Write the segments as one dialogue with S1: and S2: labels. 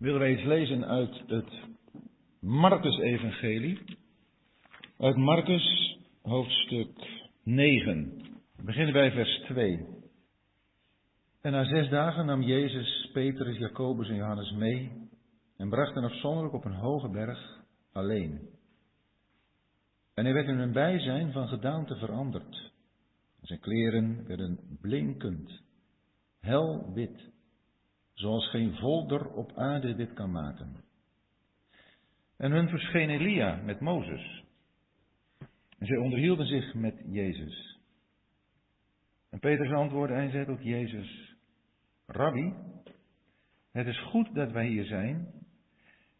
S1: willen wij iets lezen uit het Marcus-evangelie. Uit Marcus, hoofdstuk 9. We beginnen bij vers 2. En na zes dagen nam Jezus, Petrus, Jacobus en Johannes mee en bracht hen afzonderlijk op een hoge berg alleen. En hij werd in hun bijzijn van gedaante veranderd. Zijn kleren werden blinkend, helwit zoals geen volder op aarde dit kan maken. En hun verscheen Elia met Mozes. En zij onderhielden zich met Jezus. En Petrus antwoordde en zei tot Jezus, Rabbi, het is goed dat wij hier zijn.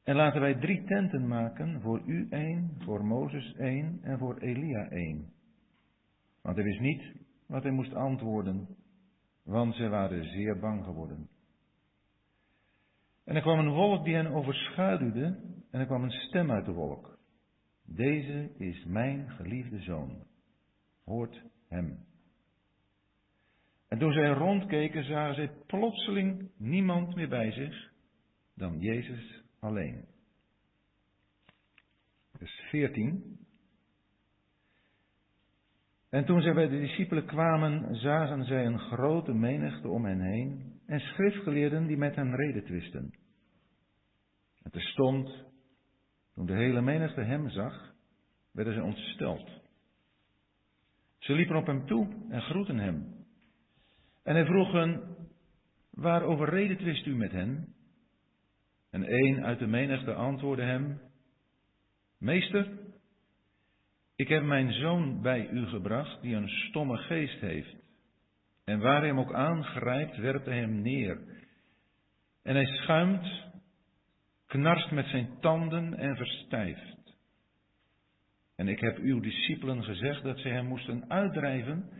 S1: En laten wij drie tenten maken, voor u één, voor Mozes één en voor Elia één. Want hij wist niet wat hij moest antwoorden, want zij waren zeer bang geworden. En er kwam een wolk die hen overschaduwde en er kwam een stem uit de wolk. Deze is mijn geliefde zoon. Hoort hem. En toen zij rondkeken, zagen zij plotseling niemand meer bij zich dan Jezus alleen. Vers 14. En toen zij bij de discipelen kwamen, zagen zij een grote menigte om hen heen en schriftgeleerden die met hen reden twisten. En terstond, toen de hele menigte hem zag, werden ze ontsteld. Ze liepen op hem toe en groeten hem. En hij vroeg hen, waarover reden twist u met hen? En een uit de menigte antwoordde hem, Meester, ik heb mijn zoon bij u gebracht die een stomme geest heeft. En waar hij hem ook aangrijpt, werpt hij hem neer. En hij schuimt knarst met zijn tanden en verstijft. En ik heb uw discipelen gezegd dat zij hem moesten uitdrijven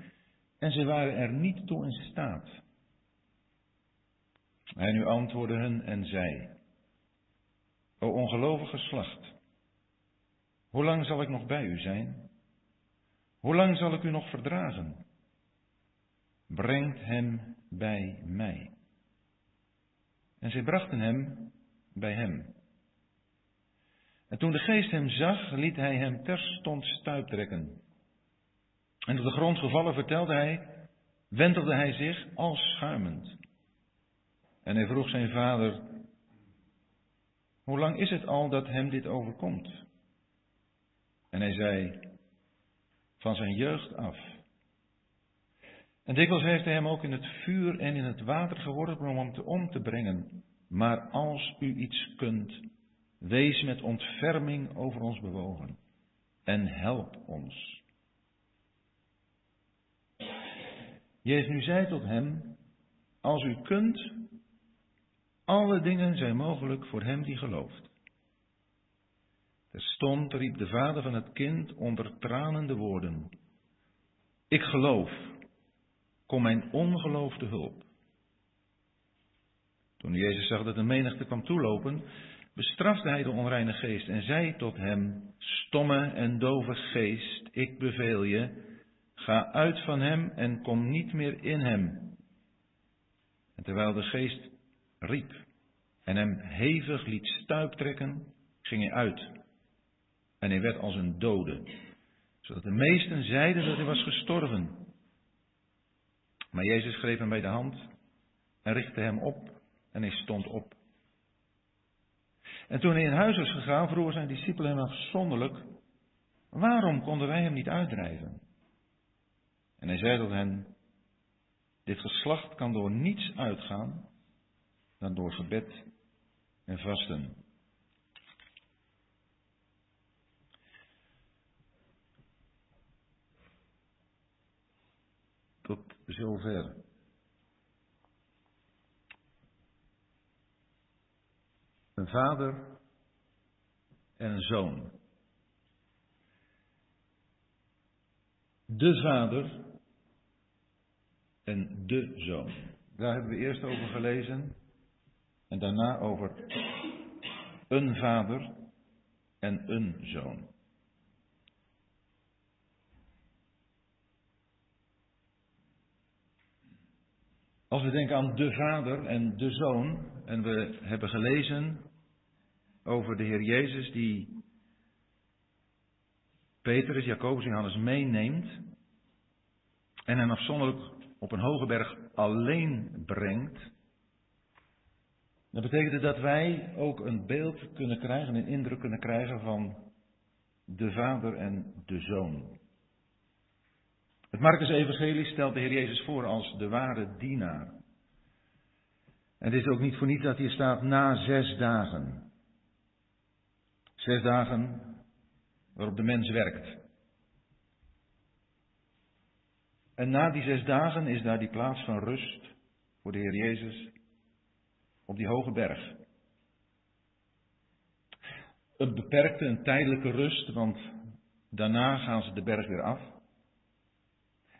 S1: en ze waren er niet toe in staat. Hij nu antwoordde hen en zei, O ongelovige geslacht, hoe lang zal ik nog bij u zijn? Hoe lang zal ik u nog verdragen? Brengt hem bij mij. En zij brachten hem bij hem. En toen de geest hem zag, liet hij hem terstond stuiptrekken. En op de grond gevallen vertelde hij, wentelde hij zich als schuimend. En hij vroeg zijn vader, hoe lang is het al dat hem dit overkomt? En hij zei, van zijn jeugd af. En dikwijls heeft hij hem ook in het vuur en in het water geworpen om hem te om te brengen. Maar als u iets kunt, wees met ontferming over ons bewogen en help ons. Jezus nu zei tot hem, als u kunt, alle dingen zijn mogelijk voor hem die gelooft. Terstond riep de vader van het kind onder tranende woorden, ik geloof, kom mijn ongeloof te hulp. Toen Jezus zag dat de menigte kwam toelopen, bestrafte hij de onreine geest en zei tot hem, stomme en dove geest, ik beveel je, ga uit van hem en kom niet meer in hem. En terwijl de geest riep en hem hevig liet stuiptrekken, ging hij uit. En hij werd als een dode, zodat de meesten zeiden dat hij was gestorven. Maar Jezus greep hem bij de hand en richtte hem op en hij stond op. En toen hij in huis was gegaan, vroegen zijn discipelen hem afzonderlijk, waarom konden wij hem niet uitdrijven? En hij zei tot hen, dit geslacht kan door niets uitgaan dan door gebed en vasten. Tot zover. Een vader en een zoon. De vader en de zoon. Daar hebben we eerst over gelezen. En daarna over een vader en een zoon. Als we denken aan de Vader en de Zoon, en we hebben gelezen over de Heer Jezus die Petrus, Jacobus en Johannes meeneemt en hen afzonderlijk op een hoge berg alleen brengt, dan betekent dat wij ook een beeld kunnen krijgen, een indruk kunnen krijgen van de Vader en de Zoon. Het Marcus-evangelie stelt de Heer Jezus voor als de ware dienaar. En het is ook niet voor niets dat hier staat na zes dagen. Zes dagen waarop de mens werkt. En na die zes dagen is daar die plaats van rust voor de Heer Jezus op die hoge berg. Een beperkte, een tijdelijke rust, want daarna gaan ze de berg weer af.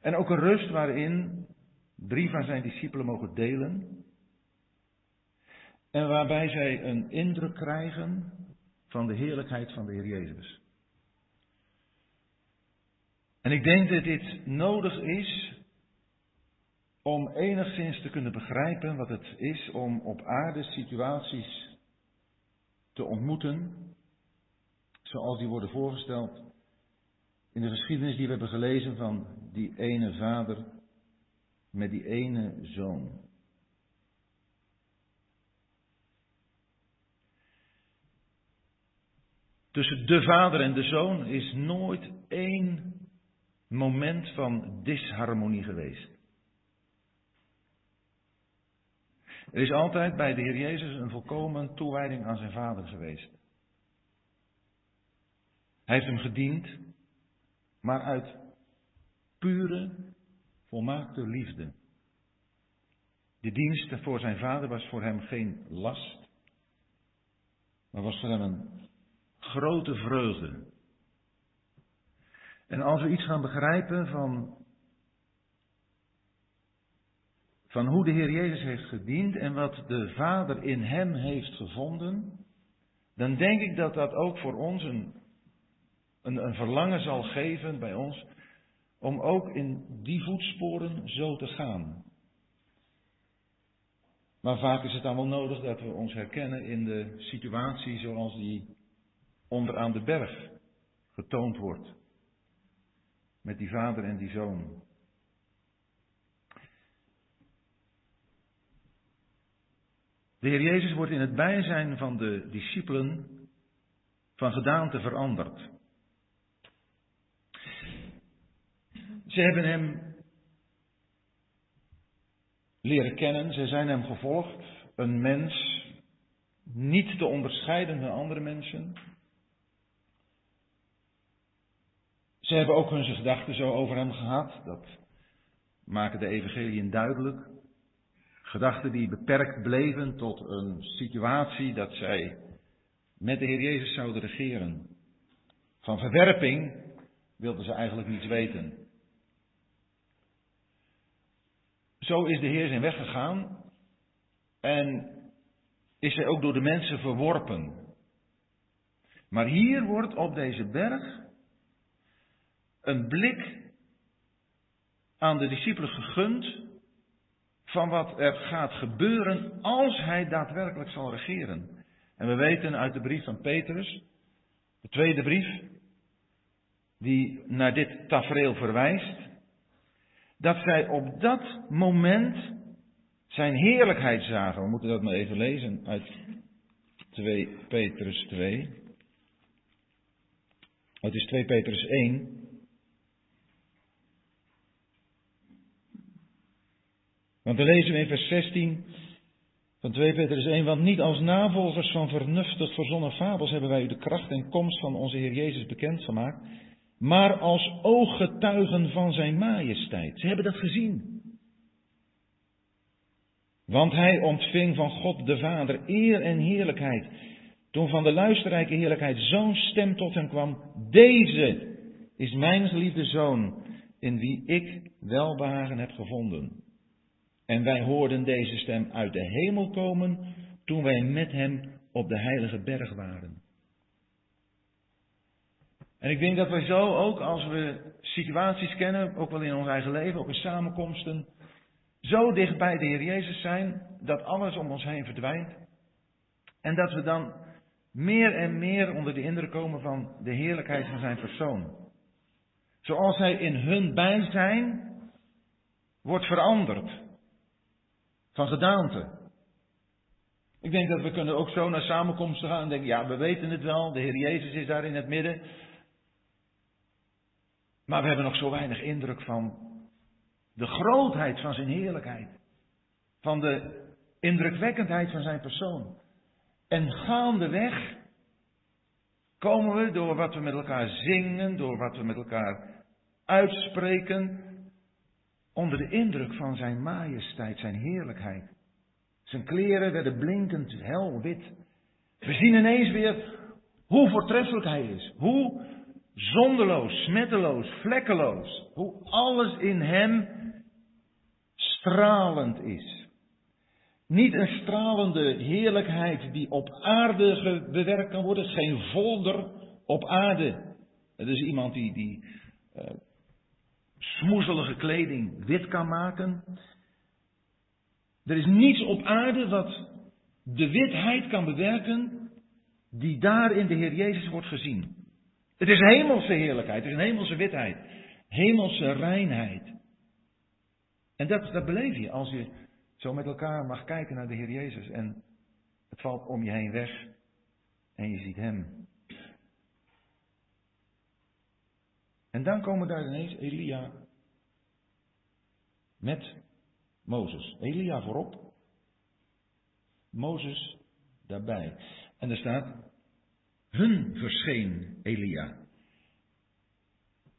S1: En ook een rust waarin drie van zijn discipelen mogen delen. En waarbij zij een indruk krijgen van de heerlijkheid van de Heer Jezus. En ik denk dat dit nodig is om enigszins te kunnen begrijpen wat het is om op aarde situaties te ontmoeten, zoals die worden voorgesteld in de geschiedenis die we hebben gelezen van die ene vader met die ene zoon. Tussen de vader en de zoon is nooit één moment van disharmonie geweest. Er is altijd bij de Heer Jezus een volkomen toewijding aan zijn vader geweest. Hij heeft hem gediend, maar uit pure, volmaakte liefde. De dienst voor zijn vader was voor hem geen last, maar was voor hem een grote vreugde. En als we iets gaan begrijpen van, van hoe de Heer Jezus heeft gediend en wat de Vader in hem heeft gevonden, dan denk ik dat dat ook voor ons een, een, verlangen zal geven bij ons om ook in die voetsporen zo te gaan. Maar vaak is het dan wel nodig dat we ons herkennen in de situatie zoals die onderaan de berg getoond wordt met die vader en die zoon. De Heer Jezus wordt in het bijzijn van de discipelen van gedaante veranderd. Ze hebben hem leren kennen, ze zijn hem gevolgd, een mens niet te onderscheiden van andere mensen, Ze hebben ook hun gedachten zo over hem gehad. Dat maken de evangeliën duidelijk. Gedachten die beperkt bleven tot een situatie dat zij met de Heer Jezus zouden regeren. Van verwerping wilden ze eigenlijk niets weten. Zo is de Heer zijn weg gegaan en is hij ook door de mensen verworpen. Maar hier wordt op deze berg een blik aan de discipelen gegund van wat er gaat gebeuren als hij daadwerkelijk zal regeren. En we weten uit de brief van Petrus, de tweede brief, die naar dit tafereel verwijst, dat zij op dat moment zijn heerlijkheid zagen. We moeten dat maar even lezen uit 2 Petrus 2. Het is 2 Petrus 1. Want dan lezen we in vers 16 van 2 Petrus 1, want niet als navolgers van vernuftig verzonnen fabels hebben wij u de kracht en komst van onze Heer Jezus bekendgemaakt, maar als ooggetuigen van zijn majesteit. Ze hebben dat gezien. Want hij ontving van God de Vader eer en heerlijkheid, toen van de luisterrijke heerlijkheid zo'n stem tot hem kwam, deze is mijn geliefde zoon, in wie ik welbehagen heb gevonden. En wij hoorden deze stem uit de hemel komen toen wij met hem op de heilige berg waren. En ik denk dat wij zo ook, als we situaties kennen, ook wel in ons eigen leven, ook in samenkomsten, zo dicht bij de Heer Jezus zijn dat alles om ons heen verdwijnt. En dat we dan meer en meer onder de indruk komen van de heerlijkheid van zijn persoon. Zoals hij in hun bijzijn wordt veranderd van gedaante. Ik denk dat we kunnen ook zo naar samenkomsten gaan en denken, ja, we weten het wel, de Heer Jezus is daar in het midden. Maar we hebben nog zo weinig indruk van de grootheid van zijn heerlijkheid. Van de indrukwekkendheid van zijn persoon. En gaandeweg komen we door wat we met elkaar zingen, door wat we met elkaar uitspreken, onder de indruk van zijn majesteit, zijn heerlijkheid. Zijn kleren werden blinkend helwit. We zien ineens weer hoe voortreffelijk hij is. Hoe zonderloos, smetteloos, vlekkeloos. Hoe alles in hem stralend is. Niet een stralende heerlijkheid die op aarde bewerkt kan worden. Geen volder op aarde. Het is iemand die, die uh, smoezelige kleding wit kan maken. Er is niets op aarde wat de witheid kan bewerken die daar in de Heer Jezus wordt gezien. Het is hemelse heerlijkheid, het is hemelse witheid, hemelse reinheid. En dat, dat beleef je als je zo met elkaar mag kijken naar de Heer Jezus en het valt om je heen weg en je ziet Hem. En dan komen daar ineens Elia met Mozes. Elia voorop. Mozes daarbij. En er staat, hun verscheen Elia.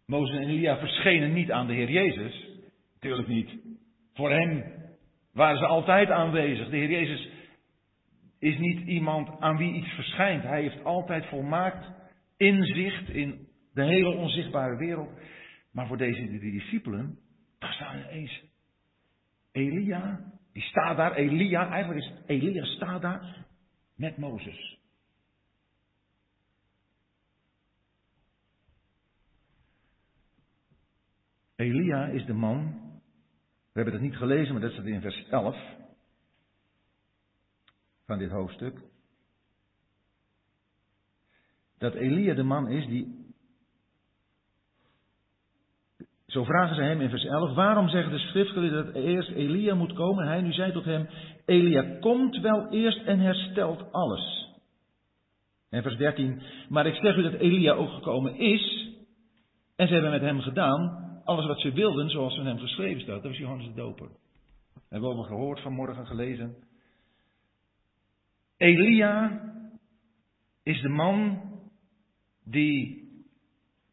S1: Mozes en Elia verschenen niet aan de Heer Jezus. Natuurlijk niet. Voor hem waren ze altijd aanwezig. De Heer Jezus is niet iemand aan wie iets verschijnt. Hij heeft altijd volmaakt inzicht in de hele onzichtbare wereld. Maar voor deze drie discipelen, daar staan ineens Elia, die staat daar, Elia, eigenlijk is Elia staat daar met Mozes. Elia is de man, we hebben het niet gelezen, maar dat staat in vers 11 van dit hoofdstuk. Dat Elia de man is die Zo vragen ze hem in vers 11, waarom zeggen de schriftgeleerden dat eerst Elia moet komen? Hij nu zei tot hem, Elia komt wel eerst en herstelt alles. En vers 13, maar ik zeg u dat Elia ook gekomen is, en ze hebben met hem gedaan alles wat ze wilden, zoals van hem geschreven staat. Dat was Johannes de Doper. Hebben we over gehoord vanmorgen gelezen. Elia is de man die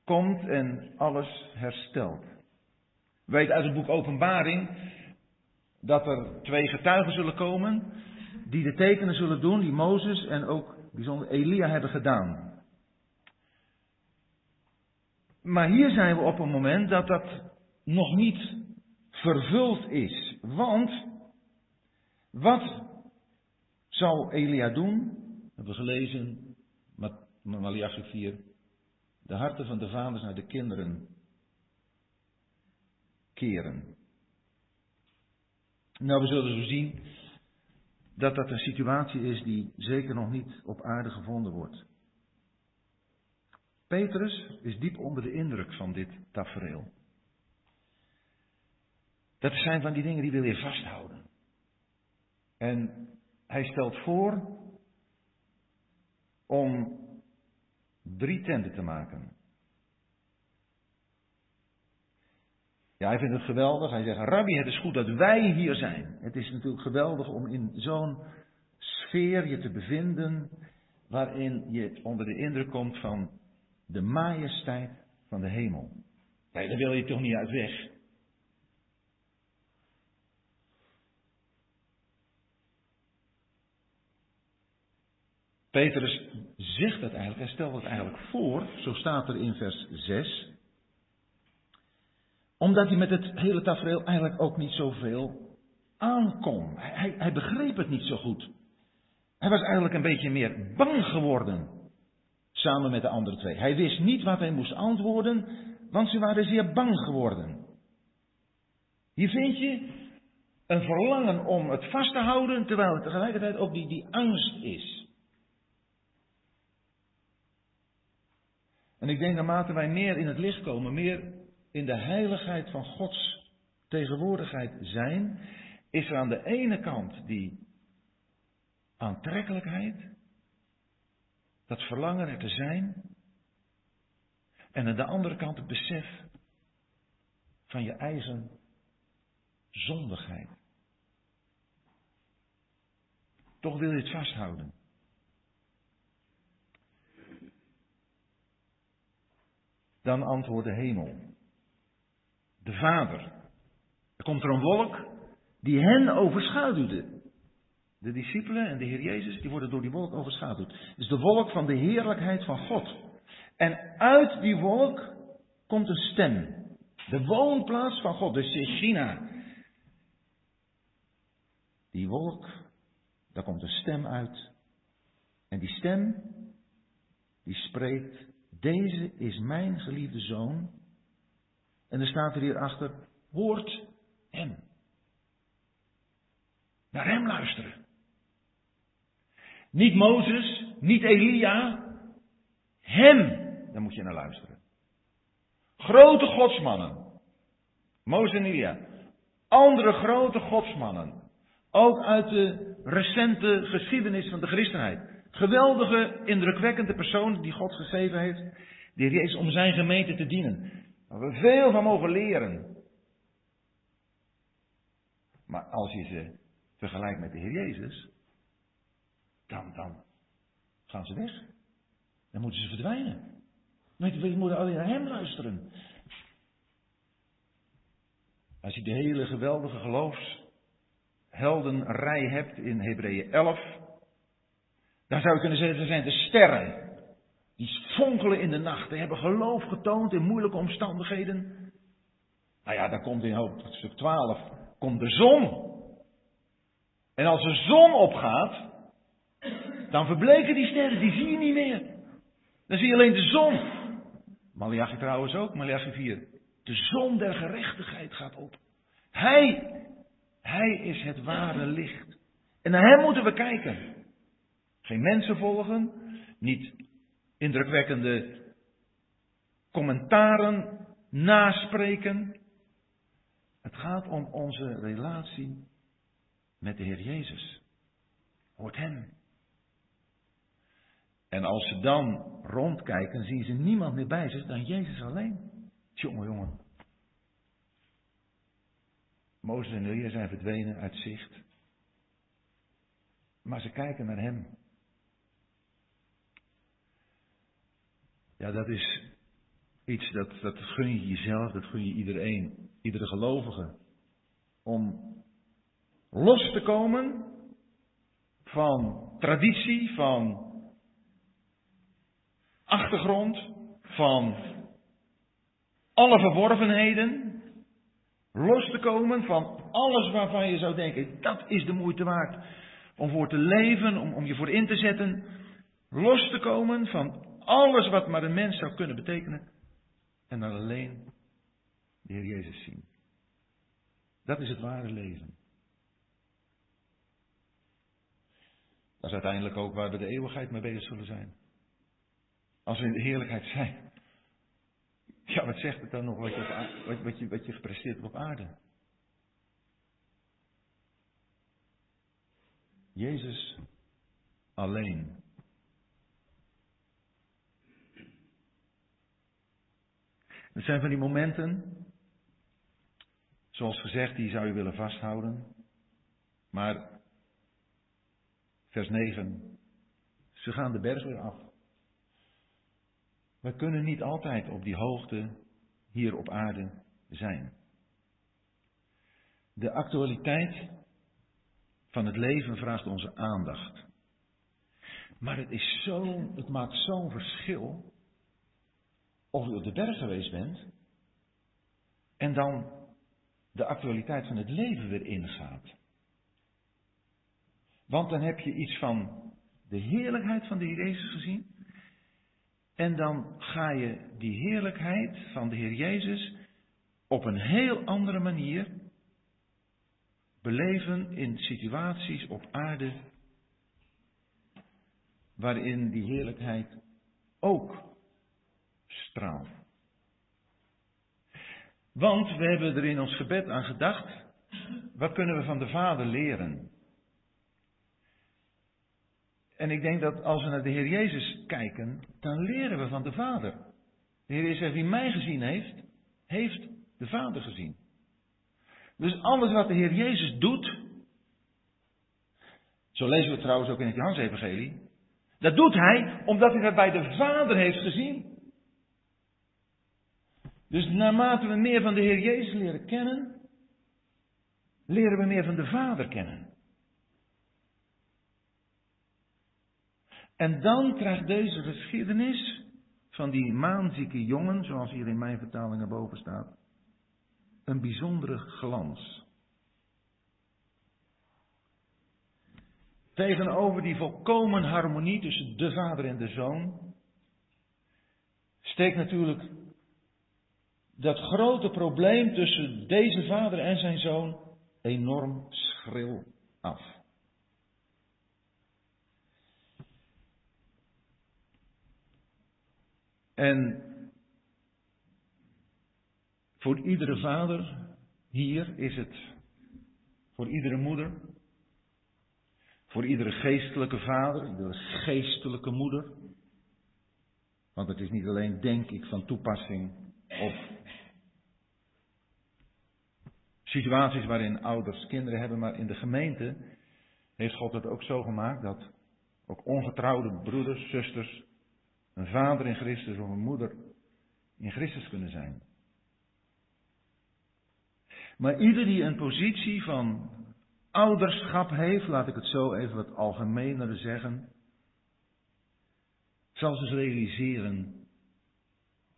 S1: komt en alles herstelt. We weten uit het boek Openbaring dat er twee getuigen zullen komen die de tekenen zullen doen die Mozes en ook bijzonder Elia hebben gedaan. Maar hier zijn we op een moment dat dat nog niet vervuld is. Want wat zal Elia doen? We gelezen, Malachi 4, de harten van de vaders naar de kinderen keren. Nou, we zullen zo zien dat dat een situatie is die zeker nog niet op aarde gevonden wordt. Petrus is diep onder de indruk van dit tafereel. Dat zijn van die dingen die wil je vasthouden. En hij stelt voor om drie tenten te maken. Ja, hij vindt het geweldig. Hij zegt, Rabbi, het is goed dat wij hier zijn. Het is natuurlijk geweldig om in zo'n sfeer je te bevinden, waarin je onder de indruk komt van de majesteit van de hemel. Nee, daar wil je toch niet uit weg. Petrus zegt dat eigenlijk, hij stelt het eigenlijk voor, zo staat er in vers 6. Omdat hij met het hele tafereel eigenlijk ook niet zoveel aankon. Hij, hij begreep het niet zo goed. Hij was eigenlijk een beetje meer bang geworden, samen met de andere twee. Hij wist niet wat hij moest antwoorden, want ze waren zeer bang geworden. Hier vind je een verlangen om het vast te houden, terwijl tegelijkertijd ook die, die angst is. En ik denk naarmate wij meer in het licht komen, meer in de heiligheid van Gods tegenwoordigheid zijn, is er aan de ene kant die aantrekkelijkheid, dat verlangen er te zijn, en aan de andere kant het besef van je eigen zondigheid. Toch wil je het vasthouden. Dan antwoordt de hemel. De Vader. Er komt er een wolk die hen overschaduwde. De discipelen en de Heer Jezus, die worden door die wolk overschaduwd. Dus de wolk van de heerlijkheid van God. En uit die wolk komt een stem. De woonplaats van God, de Shechina. Die wolk, daar komt een stem uit. En die stem, die spreekt, deze is mijn geliefde zoon. En er staat er hierachter, hoort hem. Naar hem luisteren. Niet Mozes, niet Elia, hem, daar moet je naar luisteren. Grote godsmannen. Mozes en Elia. Andere grote godsmannen. Ook uit de recente geschiedenis van de christenheid. Geweldige, indrukwekkende personen die God gegeven heeft. Die Jezus om zijn gemeente te dienen. Waar we veel van mogen leren. Maar als je ze vergelijkt met de Heer Jezus. Dan, gaan ze weg. Dan moeten ze verdwijnen. We moeten alleen naar Hem luisteren. Als je de hele geweldige geloofsheldenrij hebt in Hebreeën 11, dan zou je kunnen zeggen, ze zijn de sterren. Die fonkelen in de nacht, die hebben geloof getoond in moeilijke omstandigheden. Nou ja, dan komt in hoofdstuk 12, komt de zon. En als de zon opgaat, dan verbleken die sterren, die zie je niet meer. Dan zie je alleen de zon. Malachi trouwens ook, Malachi 4. De zon der gerechtigheid gaat op. Hij, hij is het ware licht. En naar hem moeten we kijken. Geen mensen volgen, niet indrukwekkende commentaren naspreken. Het gaat om onze relatie met de Heer Jezus. Hoort hem. En als ze dan rondkijken, zien ze niemand meer bij zich dan Jezus alleen. Jongen, jongen. Mozes en Elia zijn verdwenen uit zicht. Maar ze kijken naar hem. Ja, dat is iets dat, dat gun je jezelf, dat gun je iedereen, iedere gelovige. Om los te komen van traditie, van achtergrond, van alle verworvenheden, los te komen van alles waarvan je zou denken, dat is de moeite waard om voor te leven, om, om je voor in te zetten, los te komen van alles wat maar een mens zou kunnen betekenen en dan alleen de Heer Jezus zien. Dat is het ware leven. Dat is uiteindelijk ook waar we de eeuwigheid mee bezig zullen zijn. Als we in de heerlijkheid zijn. Ja, wat zegt het dan nog wat je, wat, wat je, wat je gepresteerd hebt op aarde? Jezus alleen. Het zijn van die momenten, zoals gezegd, die zou je willen vasthouden. Maar, vers 9, ze gaan de berg weer af. We kunnen niet altijd op die hoogte hier op aarde zijn. De actualiteit van het leven vraagt onze aandacht. Maar het, is zo, het maakt zo'n verschil of u op de berg geweest bent en dan de actualiteit van het leven weer ingaat. Want dan heb je iets van de heerlijkheid van de Heer Jezus gezien. En dan ga je die heerlijkheid van de Heer Jezus op een heel andere manier beleven in situaties op aarde waarin die heerlijkheid ook straalt. Want we hebben er in ons gebed aan gedacht, wat kunnen we van de Vader leren? En ik denk dat als we naar de Heer Jezus kijken, dan leren we van de Vader. De Heer Jezus zegt, wie mij gezien heeft, heeft de Vader gezien. Dus alles wat de Heer Jezus doet, zo lezen we trouwens ook in het Johannes-evangelie, dat doet Hij omdat Hij dat bij de Vader heeft gezien. Dus naarmate we meer van de Heer Jezus leren kennen, leren we meer van de Vader kennen. En dan krijgt deze geschiedenis van die maanzieke jongen, zoals hier in mijn vertaling erboven staat, een bijzondere glans. Tegenover die volkomen harmonie tussen de vader en de zoon steekt natuurlijk dat grote probleem tussen deze vader en zijn zoon enorm schril af. En voor iedere vader hier is het, voor iedere moeder, voor iedere geestelijke vader, iedere geestelijke moeder, want het is niet alleen, denk ik, van toepassing op situaties waarin ouders kinderen hebben, maar in de gemeente heeft God het ook zo gemaakt dat ook ongetrouwde broeders, zusters, een vader in Christus of een moeder in Christus kunnen zijn. Maar ieder die een positie van ouderschap heeft, laat ik het zo even wat algemener zeggen, zal zich realiseren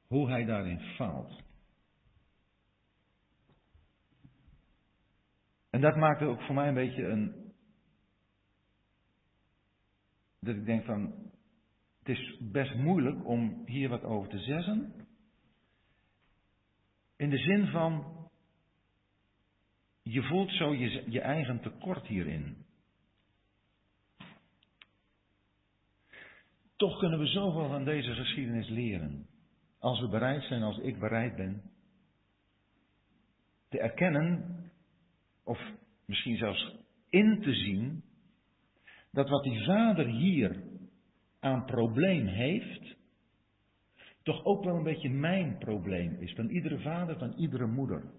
S1: hoe hij daarin faalt. En dat maakt ook voor mij een beetje een. Dat ik denk van. Het is best moeilijk om hier wat over te zeggen. In de zin van. Je voelt zo je, eigen tekort hierin. Toch kunnen we zoveel van deze geschiedenis leren. Als we bereid zijn, als ik bereid ben, te erkennen, of misschien zelfs in te zien, dat wat die vader hier aan probleem heeft, toch ook wel een beetje mijn probleem is. Van iedere vader, van iedere moeder.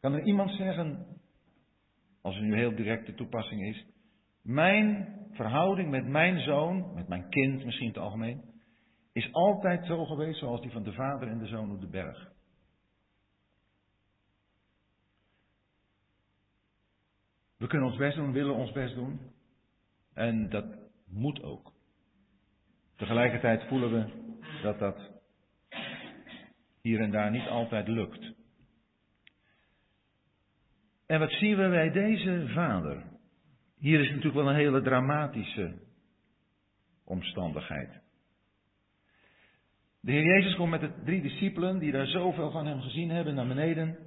S1: Kan er iemand zeggen, als het nu heel directe toepassing is, mijn verhouding met mijn zoon, met mijn kind misschien in het algemeen, is altijd zo geweest zoals die van de vader en de zoon op de berg. We kunnen ons best doen, willen ons best doen. En dat moet ook. Tegelijkertijd voelen we dat dat hier en daar niet altijd lukt. En wat zien we bij deze vader? Hier is natuurlijk wel een hele dramatische omstandigheid. De Heer Jezus komt met de drie discipelen, die daar zoveel van hem gezien hebben, naar beneden.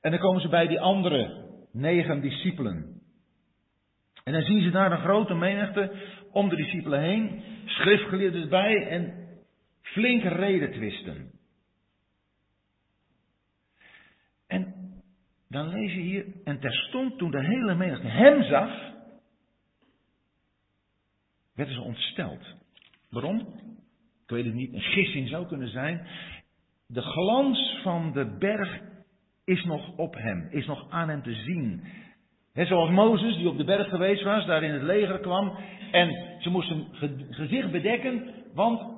S1: En dan komen ze bij die andere negen discipelen. En dan zien ze daar een grote menigte om de discipelen heen, schriftgeleerden erbij en flinke reden twisten. En dan lees je hier, en terstond toen de hele menigte hem zag, werden ze ontsteld. Waarom? Ik weet het niet, een gissing zou kunnen zijn. De glans van de berg is nog op hem, is nog aan hem te zien. Zoals Mozes, die op de berg geweest was, daar in het leger kwam. En ze moesten gezicht bedekken, want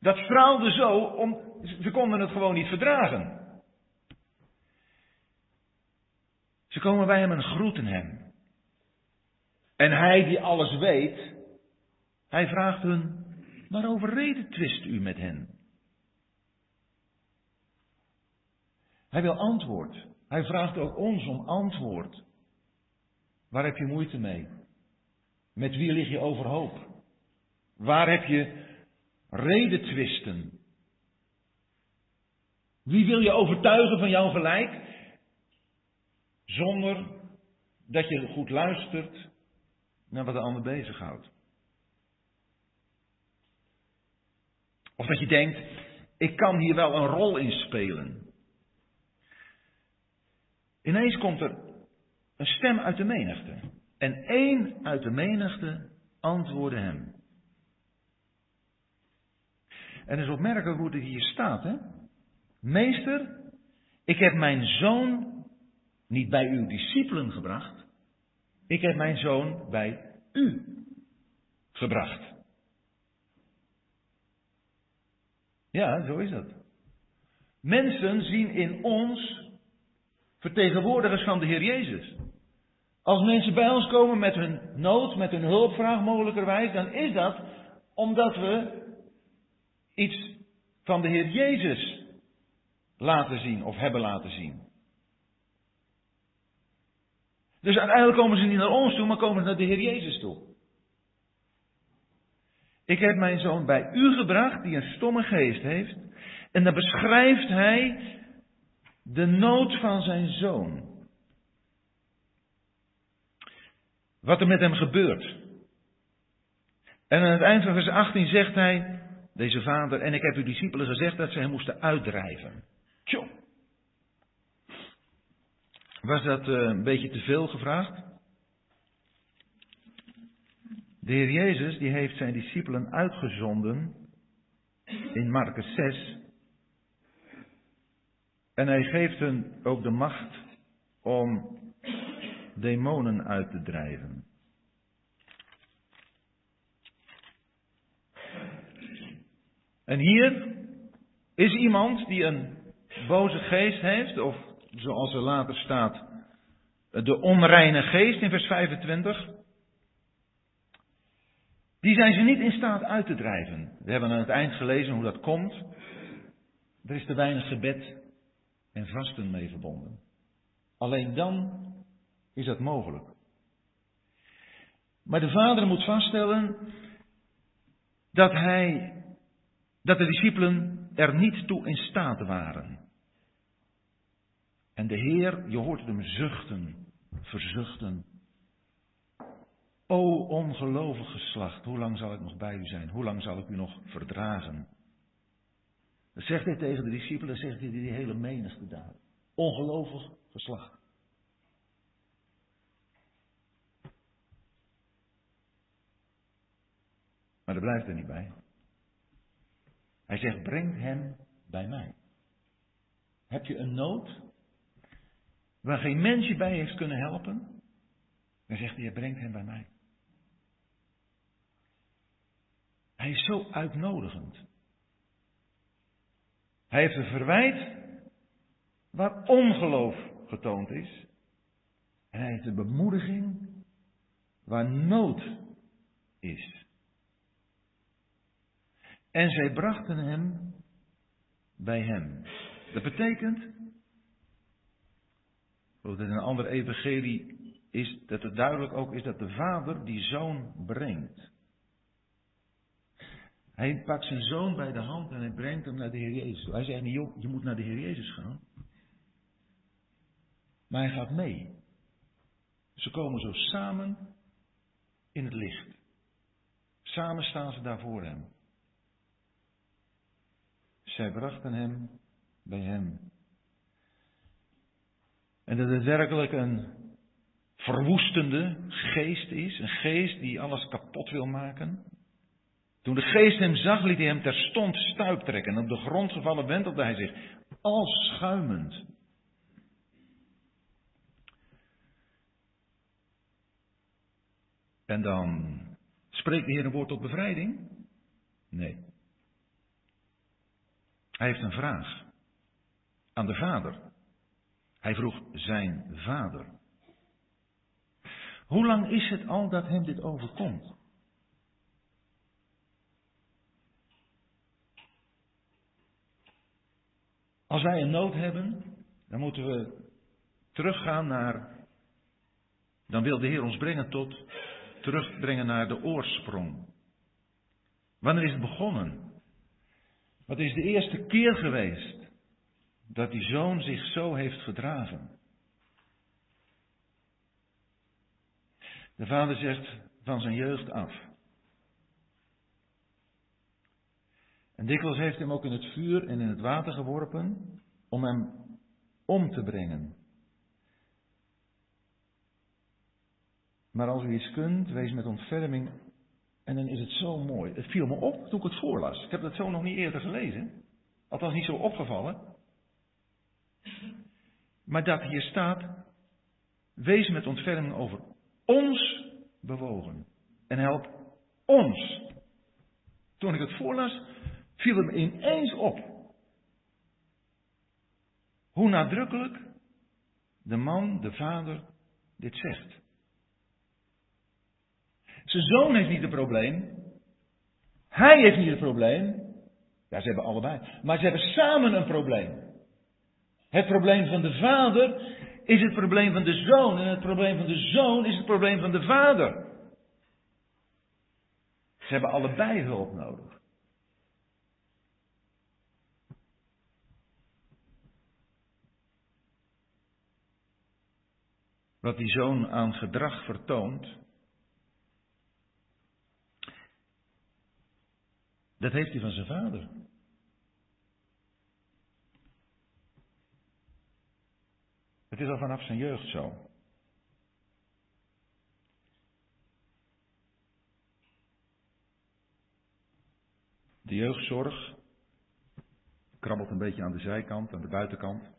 S1: dat straalde zo, om, ze konden het gewoon niet verdragen. Ze komen bij hem en groeten hem. En hij die alles weet, hij vraagt hun, waarover reden twist u met hen? Hij wil antwoord. Hij vraagt ook ons om antwoord. Waar heb je moeite mee? Met wie lig je overhoop? Waar heb je redetwisten? Wie wil je overtuigen van jouw gelijk? zonder dat je goed luistert naar wat de ander bezighoudt. Of dat je denkt, ik kan hier wel een rol in spelen. Ineens komt er een stem uit de menigte. En één uit de menigte antwoordde hem. En het is opmerkelijk hoe het hier staat. Hè? Meester, ik heb mijn zoon niet bij uw discipelen gebracht. Ik heb mijn zoon bij u gebracht. Ja, zo is dat. Mensen zien in ons vertegenwoordigers van de Heer Jezus. Als mensen bij ons komen met hun nood, met hun hulpvraag mogelijkerwijs, dan is dat omdat we iets van de Heer Jezus laten zien of hebben laten zien. Dus uiteindelijk komen ze niet naar ons toe, maar komen ze naar de Heer Jezus toe. Ik heb mijn zoon bij u gebracht, die een stomme geest heeft. En dan beschrijft hij de nood van zijn zoon. Wat er met hem gebeurt. En aan het eind van vers 18 zegt hij, deze vader, en ik heb uw discipelen gezegd dat ze hem moesten uitdrijven. Tjoh. Was dat uh, een beetje te veel gevraagd? De Heer Jezus die heeft zijn discipelen uitgezonden in Marcus 6. En hij geeft hen ook de macht om demonen uit te drijven. En hier is iemand die een boze geest heeft, of zoals er later staat, de onreine geest in vers 25. Die zijn ze niet in staat uit te drijven. We hebben aan het eind gelezen hoe dat komt. Er is te weinig gebed en vasten mee verbonden. Alleen dan is dat mogelijk. Maar de vader moet vaststellen dat hij, dat de discipelen er niet toe in staat waren. En de Heer, je hoort hem zuchten, verzuchten. O ongelovig geslacht, hoe lang zal ik nog bij u zijn? Hoe lang zal ik u nog verdragen? Dat zegt hij tegen de discipelen, zegt hij die hele menigte daar. Ongelovig geslacht. Maar dat blijft er niet bij. Hij zegt, breng hem bij mij. Heb je een nood? waar geen mens je bij heeft kunnen helpen, dan zegt hij, je brengt hem bij mij. Hij is zo uitnodigend. Hij heeft een verwijt waar ongeloof getoond is. En hij heeft een bemoediging waar nood is. En zij brachten hem bij hem. Dat betekent in een ander evangelie is dat het duidelijk ook is dat de vader die zoon brengt. Hij pakt zijn zoon bij de hand en hij brengt hem naar de Heer Jezus. Hij zegt niet, joh, je moet naar de Heer Jezus gaan. Maar hij gaat mee. Ze komen zo samen in het licht. Samen staan ze daar voor hem. Zij brachten hem bij hem. En dat het werkelijk een verwoestende geest is. Een geest die alles kapot wil maken. Toen de geest hem zag, liet hij hem terstond stuip trekken. En op de grond gevallen wentelde hij zich, als schuimend. En dan spreekt de Heer een woord tot bevrijding? Nee. Hij heeft een vraag aan de Vader. Hij vroeg zijn vader. Hoe lang is het al dat hem dit overkomt? Als wij een nood hebben, dan moeten we teruggaan naar. Dan wil de Heer ons brengen tot. Terugbrengen naar de oorsprong. Wanneer is het begonnen? Wat is de eerste keer geweest dat die zoon zich zo heeft gedragen. De vader zegt van zijn jeugd af. En dikwijls heeft hem ook in het vuur en in het water geworpen om hem om te brengen. Maar als u iets kunt, wees met ontferming. En dan is het zo mooi. Het viel me op toen ik het voorlas. Ik heb dat zo nog niet eerder gelezen. Althans niet zo opgevallen. Maar dat hier staat, wees met ontferming over ons bewogen. En help ons. Toen ik het voorlas, viel het me ineens op. Hoe nadrukkelijk de man, de vader, dit zegt. Zijn zoon heeft niet het probleem. Hij heeft niet het probleem. Ja, ze hebben allebei. Maar ze hebben samen een probleem. Het probleem van de vader is het probleem van de zoon. En het probleem van de zoon is het probleem van de vader. Ze hebben allebei hulp nodig. Wat die zoon aan gedrag vertoont, dat heeft hij van zijn vader. Het is al vanaf zijn jeugd zo. De jeugdzorg krabbelt een beetje aan de zijkant, aan de buitenkant.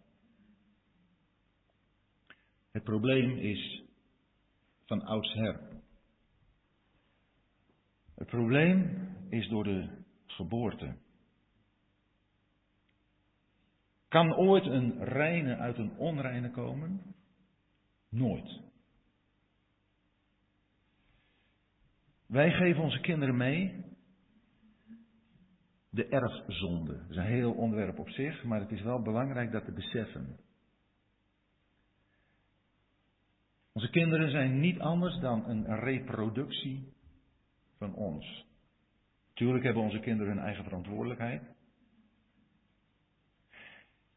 S1: Het probleem is van oudsher. Het probleem is door de geboorte. Kan ooit een reine uit een onreine komen? Nooit. Wij geven onze kinderen mee de erfzonde. Dat is een heel onderwerp op zich, maar het is wel belangrijk dat te beseffen. Onze kinderen zijn niet anders dan een reproductie van ons. Tuurlijk hebben onze kinderen hun eigen verantwoordelijkheid.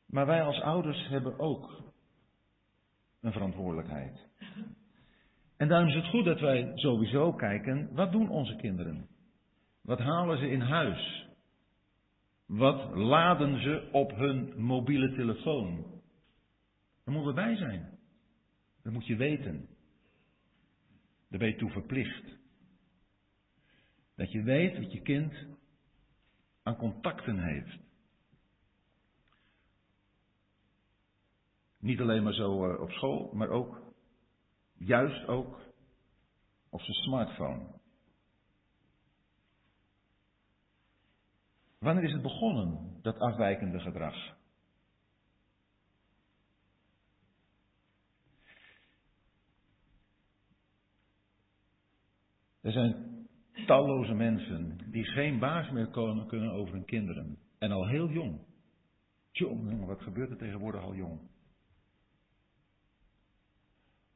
S1: Maar wij als ouders hebben ook een verantwoordelijkheid. En daarom is het goed dat wij sowieso kijken, wat doen onze kinderen? Wat halen ze in huis? Wat laden ze op hun mobiele telefoon? Daar moeten we bij zijn. Dat moet je weten. Daar ben je toe verplicht. Dat je weet wat je kind aan contacten heeft. Niet alleen maar zo eh, op school, maar ook, juist ook, op zijn smartphone. Wanneer is het begonnen, dat afwijkende gedrag? Er zijn talloze mensen die geen baas meer kunnen over hun kinderen. En al heel jong. Jongen, wat gebeurt er tegenwoordig al jong?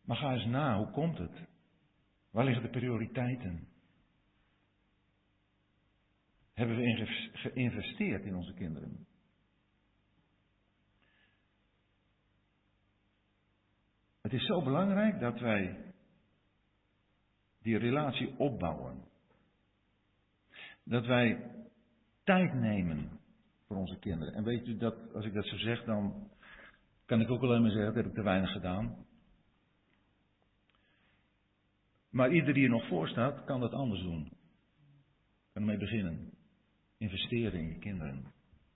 S1: Maar ga eens na, hoe komt het? Waar liggen de prioriteiten? Hebben we geïnvesteerd in onze kinderen? Het is zo belangrijk dat wij die relatie opbouwen. Dat wij tijd nemen voor onze kinderen. En weet u dat, als ik dat zo zeg, dan kan ik ook alleen maar zeggen, dat heb ik te weinig gedaan. Maar ieder die er nog voor staat, kan dat anders doen. Kan ermee beginnen. Investeren in je kinderen.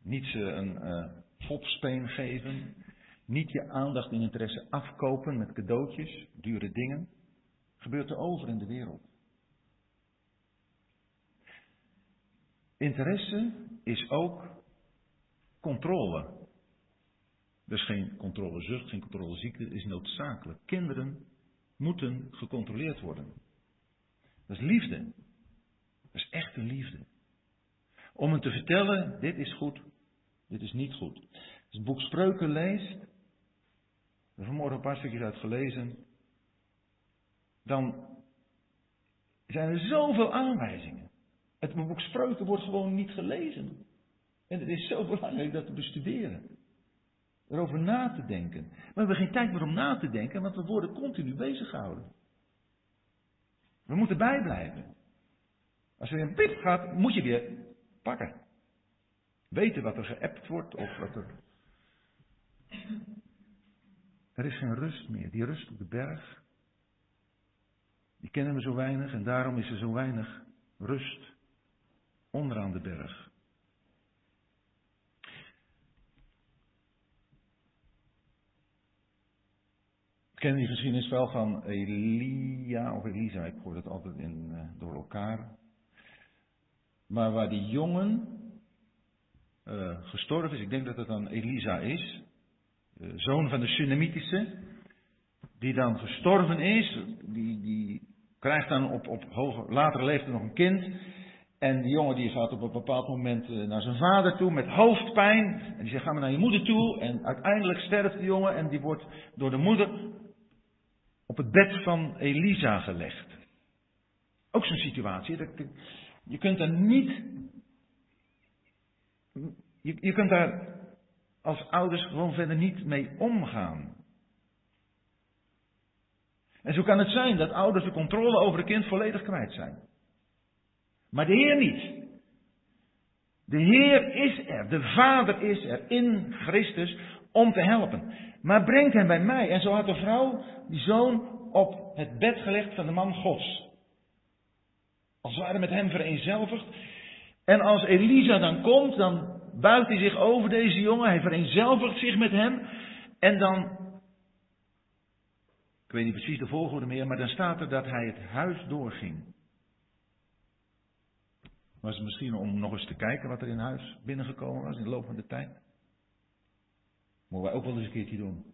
S1: Niet ze een uh, geven. Niet je aandacht en interesse afkopen met cadeautjes, dure dingen. Gebeurt er over in de wereld. Interesse is ook controle. Dus geen controlezucht, geen controleziekte, is noodzakelijk. Kinderen moeten gecontroleerd worden. Dat is liefde. Dat is echte liefde. Om hen te vertellen, dit is goed, dit is niet goed. Als het boek Spreuken leest, heb vanmorgen een paar stukjes uit gelezen, dan zijn er zoveel aanwijzingen. Het boek Spreuken wordt gewoon niet gelezen. En het is zo belangrijk dat te bestuderen erover na te denken. Maar we hebben geen tijd meer om na te denken, want we worden continu bezig gehouden. We moeten bijblijven. Als er een pip gaat, moet je weer pakken. Weten wat er geappt wordt of wat er. Er is geen rust meer. Die rust op de berg. Die kennen we zo weinig en daarom is er zo weinig rust onderaan de berg. ken die geschiedenis wel van Elia of Elisa, ik hoor het altijd in, uh, door elkaar. Maar waar die jongen uh, gestorven is, ik denk dat het dan Elisa is, de zoon van de Sunamitische, die dan gestorven is, die, die krijgt dan op, op hoge, latere leeftijd nog een kind. En die jongen die gaat op een bepaald moment eh, naar zijn vader toe met hoofdpijn. En die zegt, ga maar naar je moeder toe. En uiteindelijk sterft de jongen en die wordt door de moeder op het bed van Elisa gelegd. Ook zo'n situatie. Je kunt daar niet. Je, je kunt daar als ouders gewoon verder niet mee omgaan. En zo kan het zijn dat ouders de controle over een kind volledig kwijt zijn. Maar de Heer niet. De Heer is er, de Vader is er in Christus om te helpen. Maar brengt hem bij mij. En zo had de vrouw die zoon op het bed gelegd van de man Gods. Als het ware met hem vereenzelvigd. En als Elisa dan komt, dan buigt hij zich over deze jongen. Hij vereenzelvigt zich met hem. En dan, ik weet niet precies de volgorde meer, maar dan staat er dat hij het huis doorging. Was het misschien om nog eens te kijken wat er in huis binnengekomen was in de loop van de tijd? Moeten wij ook wel eens een keertje doen.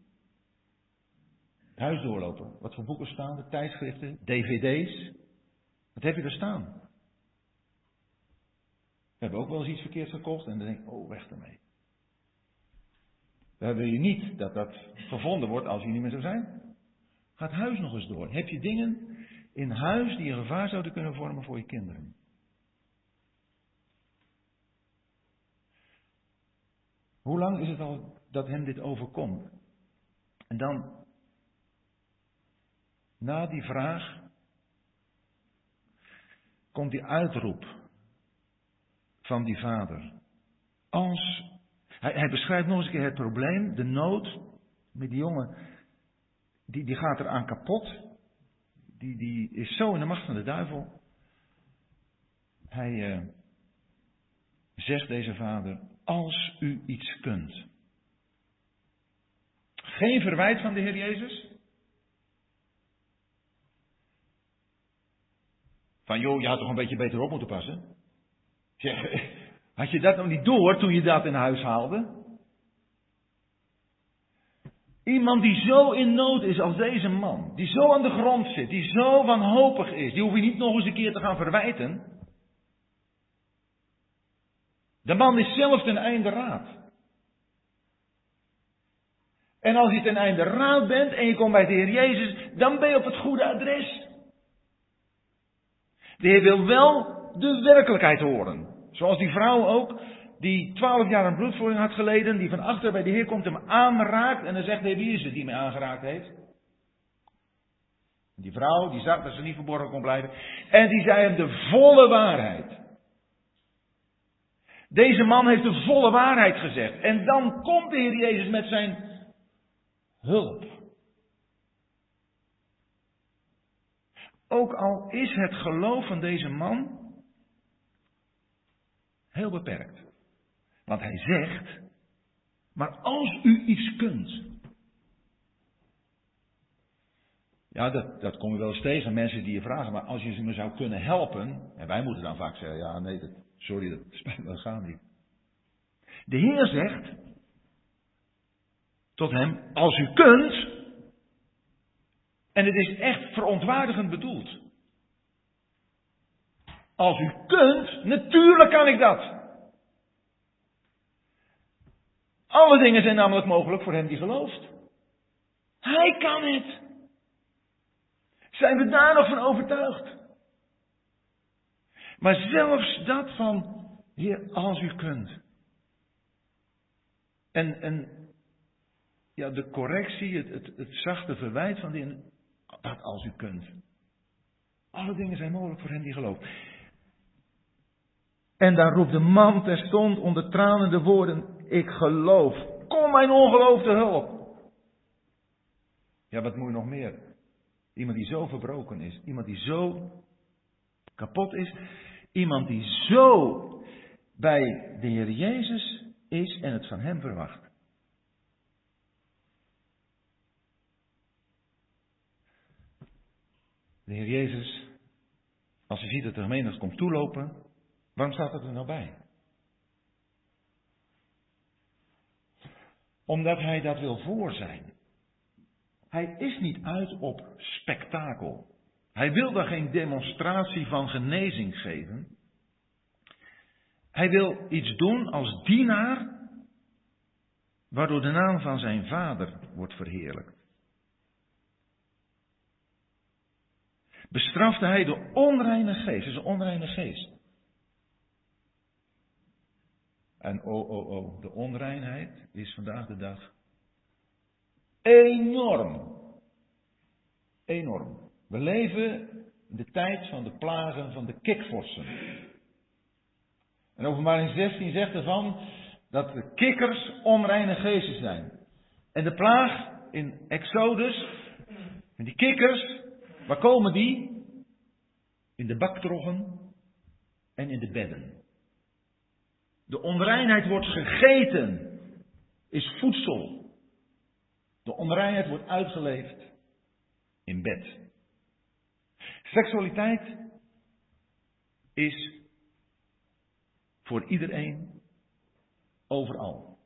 S1: Het huis doorlopen. Wat voor boeken staan er? Tijdschriften, dvd's. Wat heb je er staan? We hebben ook wel eens iets verkeerd gekocht en dan denk ik, oh, weg ermee. Dan wil je niet dat dat gevonden wordt als je niet meer zou zijn. Ga het huis nog eens door. Heb je dingen in huis die een gevaar zouden kunnen vormen voor je kinderen? Hoe lang is het al dat hem dit overkomt. En dan, na die vraag, komt die uitroep van die vader. Als, hij, hij beschrijft nog eens een keer het probleem, de nood met die jongen, die, die gaat eraan kapot. Die, die is zo in de macht van de duivel. Hij uh, zegt deze vader, als u iets kunt. Geen verwijt van de Heer Jezus? Van joh, je had toch een beetje beter op moeten passen? Had je dat nog niet door toen je dat in huis haalde? Iemand die zo in nood is als deze man, die zo aan de grond zit, die zo wanhopig is, die hoef je niet nog eens een keer te gaan verwijten. De man is zelf ten einde raad. En als je ten einde raad bent en je komt bij de Heer Jezus, dan ben je op het goede adres. De Heer wil wel de werkelijkheid horen. Zoals die vrouw ook, die twaalf jaar een bloedvoering had geleden, die van achter bij de Heer komt hem aanraakt en dan zegt de Heer, wie is het die mij aangeraakt heeft? Die vrouw, die zag dat ze niet verborgen kon blijven. En die zei hem de volle waarheid. Deze man heeft de volle waarheid gezegd. En dan komt de Heer Jezus met zijn hulp. Ook al is het geloof van deze man heel beperkt. Want hij zegt, maar als u iets kunt. Ja, dat, dat kom je wel eens tegen, mensen die je vragen, maar als je ze me zou kunnen helpen, en wij moeten dan vaak zeggen, ja nee, dat, sorry, dat spijt me, gaat niet. De Heer zegt, tot hem, als u kunt, en het is echt verontwaardigend bedoeld. Als u kunt, natuurlijk kan ik dat. Alle dingen zijn namelijk mogelijk voor hem die gelooft. Hij kan het. Zijn we daar nog van overtuigd? Maar zelfs dat van, Heer, als u kunt. En, en ja, de correctie, het, het, het zachte verwijt van die, dat als u kunt. Alle dingen zijn mogelijk voor hen die geloven. En daar roept de man terstond onder tranen de woorden: Ik geloof. Kom mijn ongeloof te hulp. Ja, wat moet je nog meer? Iemand die zo verbroken is. Iemand die zo kapot is. Iemand die zo bij de Heer Jezus is en het van Hem verwacht. De Heer Jezus, als hij ziet dat de gemeente komt toelopen, waarom staat het er nou bij? Omdat hij dat wil voor zijn. Hij is niet uit op spektakel. Hij wil daar geen demonstratie van genezing geven. Hij wil iets doen als dienaar, waardoor de naam van zijn vader wordt verheerlijkt. Bestrafte hij de onreine geest, is een onreine geest. En oh, oh, oh, de onreinheid is vandaag de dag enorm. Enorm. We leven in de tijd van de plagen van de kikvorsen. En openbaring 16 zegt ervan dat de kikkers onreine geesten zijn. En de plaag in Exodus, en die kikkers, waar komen die? In de baktroggen en in de bedden. De onreinheid wordt gegeten, is voedsel. De onreinheid wordt uitgeleefd in bed. Seksualiteit is voor iedereen, overal.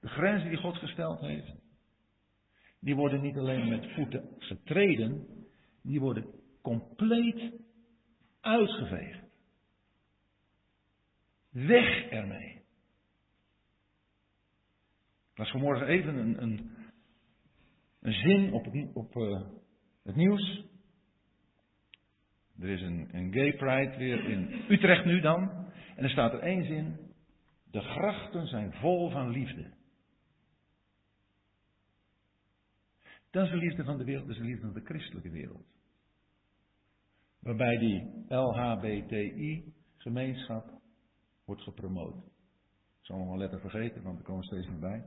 S1: De grenzen die God gesteld heeft, die worden niet alleen met voeten getreden, die worden compleet uitgeveegd. Weg ermee. Ik las vanmorgen even een, een, een zin op, op uh, het nieuws. Er is een, een gay pride weer in Utrecht nu dan. En er staat er één zin. De grachten zijn vol van liefde. Dat is de liefde van de wereld, dat is de liefde van de christelijke wereld. Waarbij die LHBTI-gemeenschap wordt gepromoot. Ik zal nog een letter vergeten, want er komen steeds meer bij.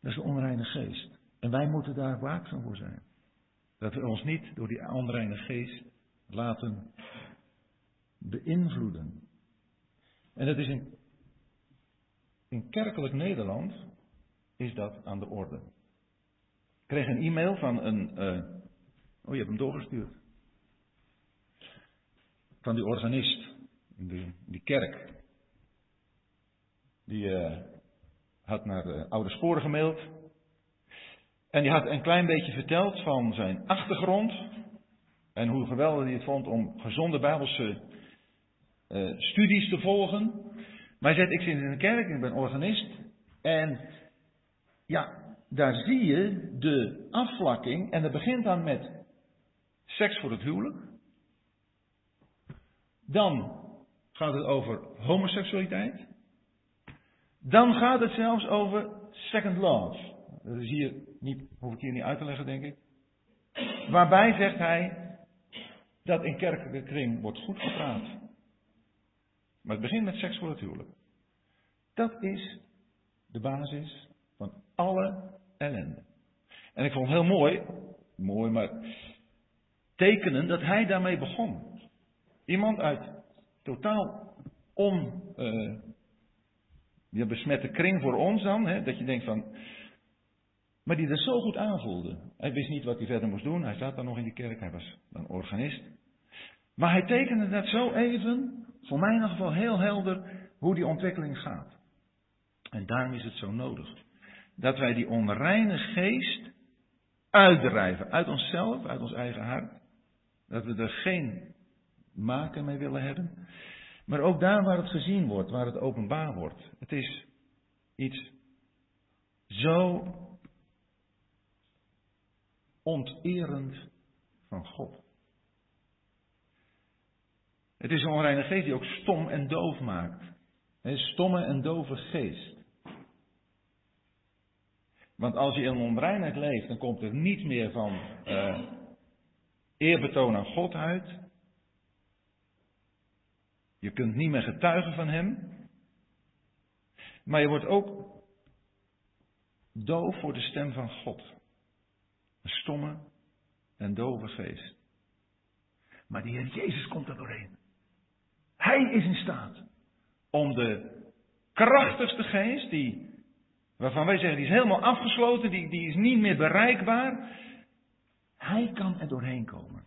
S1: Dat is de onreine geest. En wij moeten daar waakzaam voor zijn. Dat we ons niet door die onreine geest laten beïnvloeden. En dat is in, kerkelijk Nederland is dat aan de orde. Ik kreeg een e-mail van een. Uh, oh, je hebt hem doorgestuurd. Van die organist in, die kerk. Die uh, had naar de oude sporen gemaild. En die had een klein beetje verteld van zijn achtergrond. En hoe geweldig hij het vond om gezonde Bijbelse uh, studies te volgen. Maar hij zegt, ik zit in een kerk, ik ben organist. En ja, daar zie je de afvlakking. En dat begint dan met seks voor het huwelijk. Dan gaat het over homoseksualiteit. Dan gaat het zelfs over second love. Dat is hier niet, hoef ik hier niet uit te leggen, denk ik. Waarbij zegt hij, dat in kerkelijke kring wordt goed gepraat. Maar het begint met seks voor het huwelijk. Dat is de basis van alle ellende. En ik vond het heel mooi, mooi maar tekenen dat hij daarmee begon. Iemand uit totaal on, uh, besmette kring voor ons dan, hè, dat je denkt van, maar die er zo goed aanvoelde. Hij wist niet wat hij verder moest doen. Hij zat dan nog in die kerk. Hij was een organist. Maar hij tekende net zo even, voor mij in ieder geval heel helder, hoe die ontwikkeling gaat. En daarom is het zo nodig. Dat wij die onreine geest uitdrijven. Uit onszelf, uit ons eigen hart. Dat we er geen maken mee willen hebben. Maar ook daar waar het gezien wordt, waar het openbaar wordt. Het is iets zo onterend van God. Het is een onreine geest die ook stom en doof maakt. Een stomme en dove geest. Want als je in onreinheid leeft, dan komt er niet meer van uh, eerbetoon aan God uit. Je kunt niet meer getuigen van Hem. Maar je wordt ook doof voor de stem van God. Een stomme en dove geest. Maar die Heer Jezus komt er doorheen. Hij is in staat om de krachtigste geest, die, waarvan wij zeggen die is helemaal afgesloten, die, die is niet meer bereikbaar. Hij kan er doorheen komen.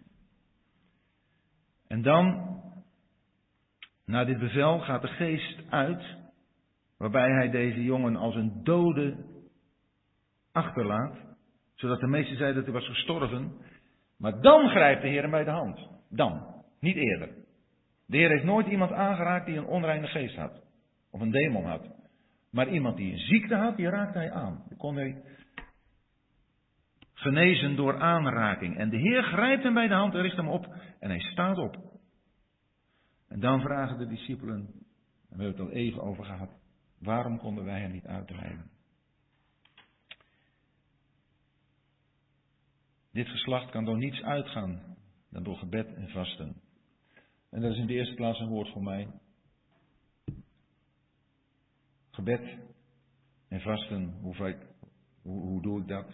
S1: En dan, na dit bevel, gaat de geest uit, waarbij hij deze jongen als een dode achterlaat, zodat de meesten zeiden dat hij was gestorven. Maar dan grijpt de Heer hem bij de hand. Dan, niet eerder. De Heer heeft nooit iemand aangeraakt die een onreine geest had. Of een demon had. Maar iemand die een ziekte had, die raakte hij aan. Die kon hij genezen door aanraking. En de Heer grijpt hem bij de hand en richt hem op. En hij staat op. En dan vragen de discipelen, en we hebben het al even over gehad, waarom konden wij hem niet uitrijden? Dit geslacht kan door niets uitgaan dan door gebed en vasten. En dat is in de eerste plaats een woord voor mij. Gebed en vasten, hoe, hoe doe ik dat?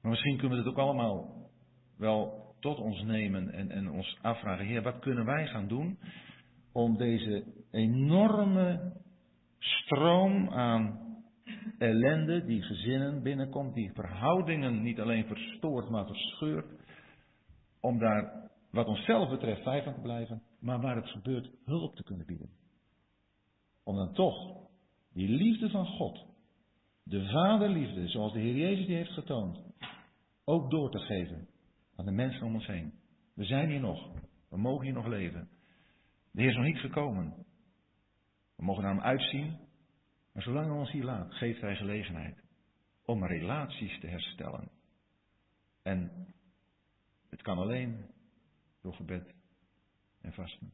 S1: Maar misschien kunnen we het ook allemaal wel tot ons nemen en, en ons afvragen, Heer, wat kunnen wij gaan doen om deze enorme stroom aan ellende die gezinnen binnenkomt, die verhoudingen niet alleen verstoort, maar verscheurt, om daar, wat onszelf betreft, vijf aan te blijven, maar waar het gebeurt, hulp te kunnen bieden. Om dan toch die liefde van God, de vaderliefde, zoals de Heer Jezus die heeft getoond, ook door te geven aan de mensen om ons heen. We zijn hier nog, we mogen hier nog leven. De Heer is nog niet gekomen. We mogen naar hem uitzien, maar zolang hij ons hier laat, geeft hij gelegenheid om relaties te herstellen. En het kan alleen door gebed en vasten.